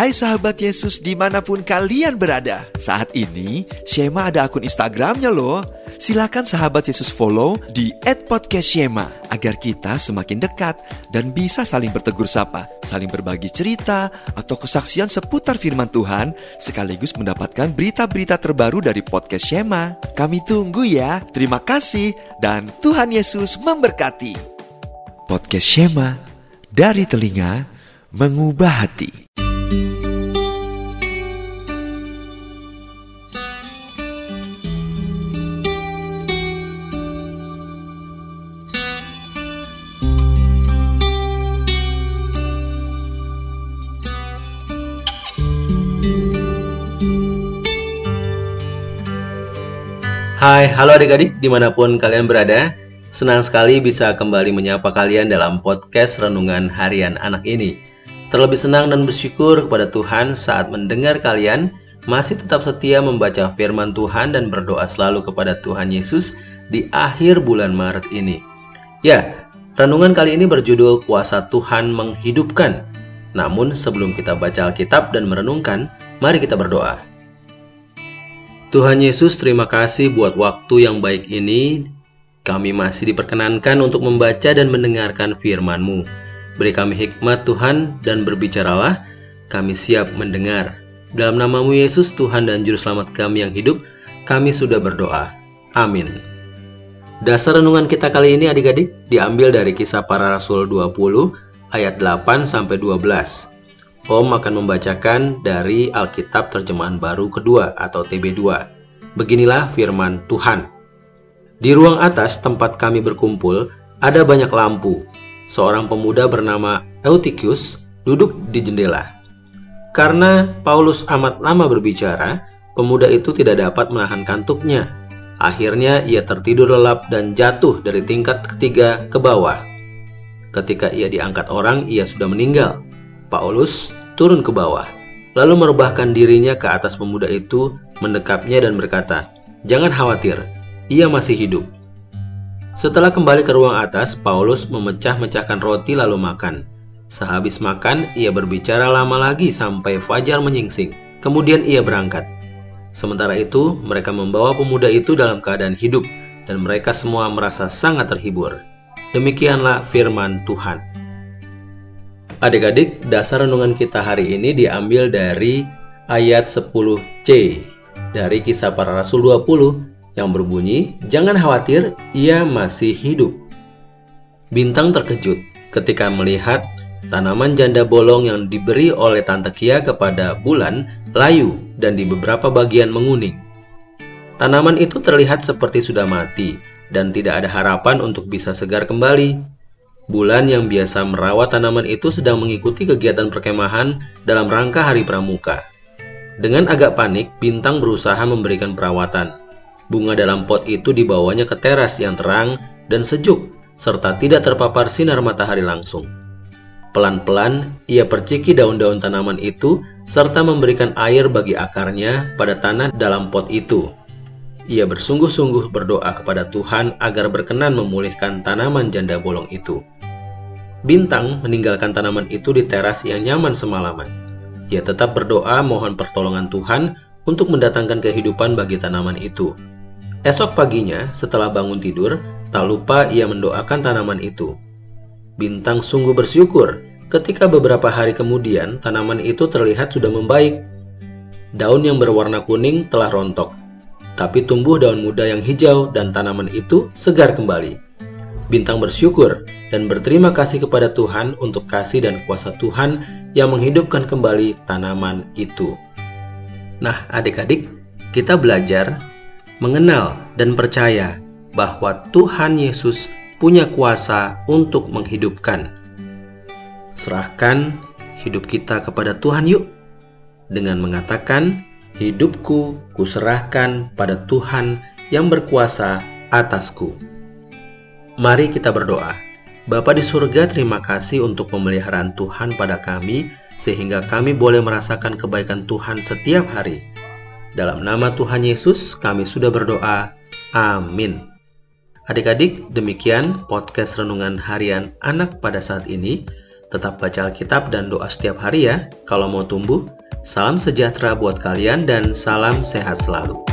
Hai sahabat Yesus di mana pun kalian berada Saat ini Shema ada akun Instagramnya loh Silakan sahabat Yesus follow di @podcastshema agar kita semakin dekat dan bisa saling bertegur sapa, saling berbagi cerita atau kesaksian seputar firman Tuhan sekaligus mendapatkan berita-berita terbaru dari podcast Shema. Kami tunggu ya. Terima kasih dan Tuhan Yesus memberkati. Podcast Shema dari telinga mengubah hati. Hai, halo adik-adik di mana pun kalian berada Senang sekali bisa kembali menyapa kalian dalam podcast Renungan Harian Anak ini Terlebih senang dan bersyukur kepada Tuhan saat mendengar kalian masih tetap setia membaca firman Tuhan dan berdoa selalu kepada Tuhan Yesus di akhir bulan Maret ini. Ya, renungan kali ini berjudul Kuasa Tuhan Menghidupkan. Namun sebelum kita baca Alkitab dan merenungkan, mari kita berdoa. Tuhan Yesus, terima kasih buat waktu yang baik ini. Kami masih diperkenankan untuk membaca dan mendengarkan firman-Mu. Beri kami hikmat Tuhan dan berbicaralah, kami siap mendengar. Dalam namamu Yesus, Tuhan dan Juru Selamat kami yang hidup, kami sudah berdoa. Amin. Dasar renungan kita kali ini adik-adik diambil dari kisah para rasul 20 ayat 8 sampai 12. Om akan membacakan dari Alkitab Terjemahan Baru Kedua atau TB2. Beginilah firman Tuhan. Di ruang atas tempat kami berkumpul, ada banyak lampu. Seorang pemuda bernama Eutychus duduk di jendela. Karena Paulus amat lama berbicara, pemuda itu tidak dapat menahan kantuknya. Akhirnya ia tertidur lelap dan jatuh dari tingkat ketiga ke bawah. Ketika ia diangkat orang, ia sudah meninggal. Paulus turun ke bawah, lalu merebahkan dirinya ke atas pemuda itu, mendekapnya dan berkata, "Jangan khawatir, ia masih hidup." Setelah kembali ke ruang atas, Paulus memecah-mecahkan roti lalu makan. Sehabis makan, ia berbicara lama lagi sampai fajar menyingsing. Kemudian ia berangkat. Sementara itu, mereka membawa pemuda itu dalam keadaan hidup, dan mereka semua merasa sangat terhibur. Demikianlah firman Tuhan. Adik-adik, dasar renungan kita hari ini diambil dari ayat 10c dari kisah para rasul 20 yang berbunyi, Jangan khawatir, ia masih hidup. Bintang terkejut ketika melihat tanaman janda bolong yang diberi oleh Tante Kia kepada bulan layu dan di beberapa bagian menguning. Tanaman itu terlihat seperti sudah mati dan tidak ada harapan untuk bisa segar kembali. Bulan yang biasa merawat tanaman itu sedang mengikuti kegiatan perkemahan dalam rangka hari pramuka. Dengan agak panik, Bintang berusaha memberikan perawatan. Bunga dalam pot itu dibawanya ke teras yang terang dan sejuk, serta tidak terpapar sinar matahari langsung. Pelan-pelan, ia perciki daun-daun tanaman itu serta memberikan air bagi akarnya pada tanah dalam pot itu. Ia bersungguh-sungguh berdoa kepada Tuhan agar berkenan memulihkan tanaman janda bolong itu. Bintang meninggalkan tanaman itu di teras yang nyaman semalaman. Ia tetap berdoa mohon pertolongan Tuhan untuk mendatangkan kehidupan bagi tanaman itu. Esok paginya, setelah bangun tidur, tak lupa ia mendoakan tanaman itu. Bintang sungguh bersyukur ketika beberapa hari kemudian tanaman itu terlihat sudah membaik. Daun yang berwarna kuning telah rontok, tapi tumbuh daun muda yang hijau dan tanaman itu segar kembali. Bintang bersyukur dan berterima kasih kepada Tuhan untuk kasih dan kuasa Tuhan yang menghidupkan kembali tanaman itu. Nah, adik-adik, kita belajar mengenal dan percaya bahwa Tuhan Yesus punya kuasa untuk menghidupkan. Serahkan hidup kita kepada Tuhan yuk dengan mengatakan, "Hidupku kuserahkan pada Tuhan yang berkuasa atasku." Mari kita berdoa. Bapa di surga, terima kasih untuk pemeliharaan Tuhan pada kami, sehingga kami boleh merasakan kebaikan Tuhan setiap hari. Dalam nama Tuhan Yesus, kami sudah berdoa. Amin. Adik-adik, demikian podcast renungan harian anak pada saat ini. Tetap baca Alkitab dan doa setiap hari ya kalau mau tumbuh. Salam sejahtera buat kalian dan salam sehat selalu.